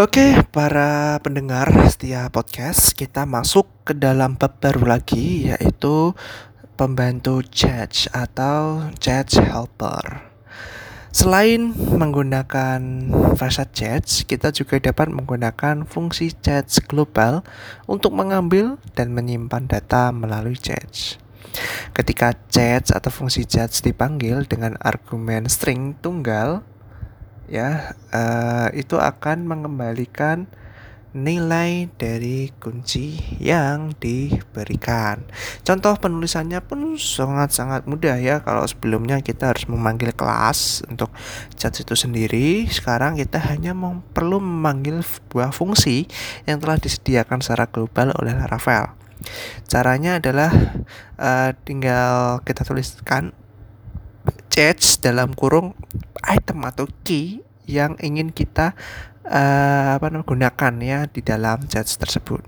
Oke, para pendengar setia podcast, kita masuk ke dalam bab baru lagi yaitu pembantu judge atau judge helper. Selain menggunakan facet judge, kita juga dapat menggunakan fungsi judge global untuk mengambil dan menyimpan data melalui judge. Ketika judge atau fungsi judge dipanggil dengan argumen string tunggal, ya uh, itu akan mengembalikan nilai dari kunci yang diberikan. Contoh penulisannya pun sangat-sangat mudah ya. Kalau sebelumnya kita harus memanggil kelas untuk chat itu sendiri, sekarang kita hanya perlu memanggil sebuah fungsi yang telah disediakan secara global oleh Laravel. Caranya adalah uh, tinggal kita tuliskan change dalam kurung item atau key yang ingin kita uh, apa namanya gunakan ya di dalam chat tersebut.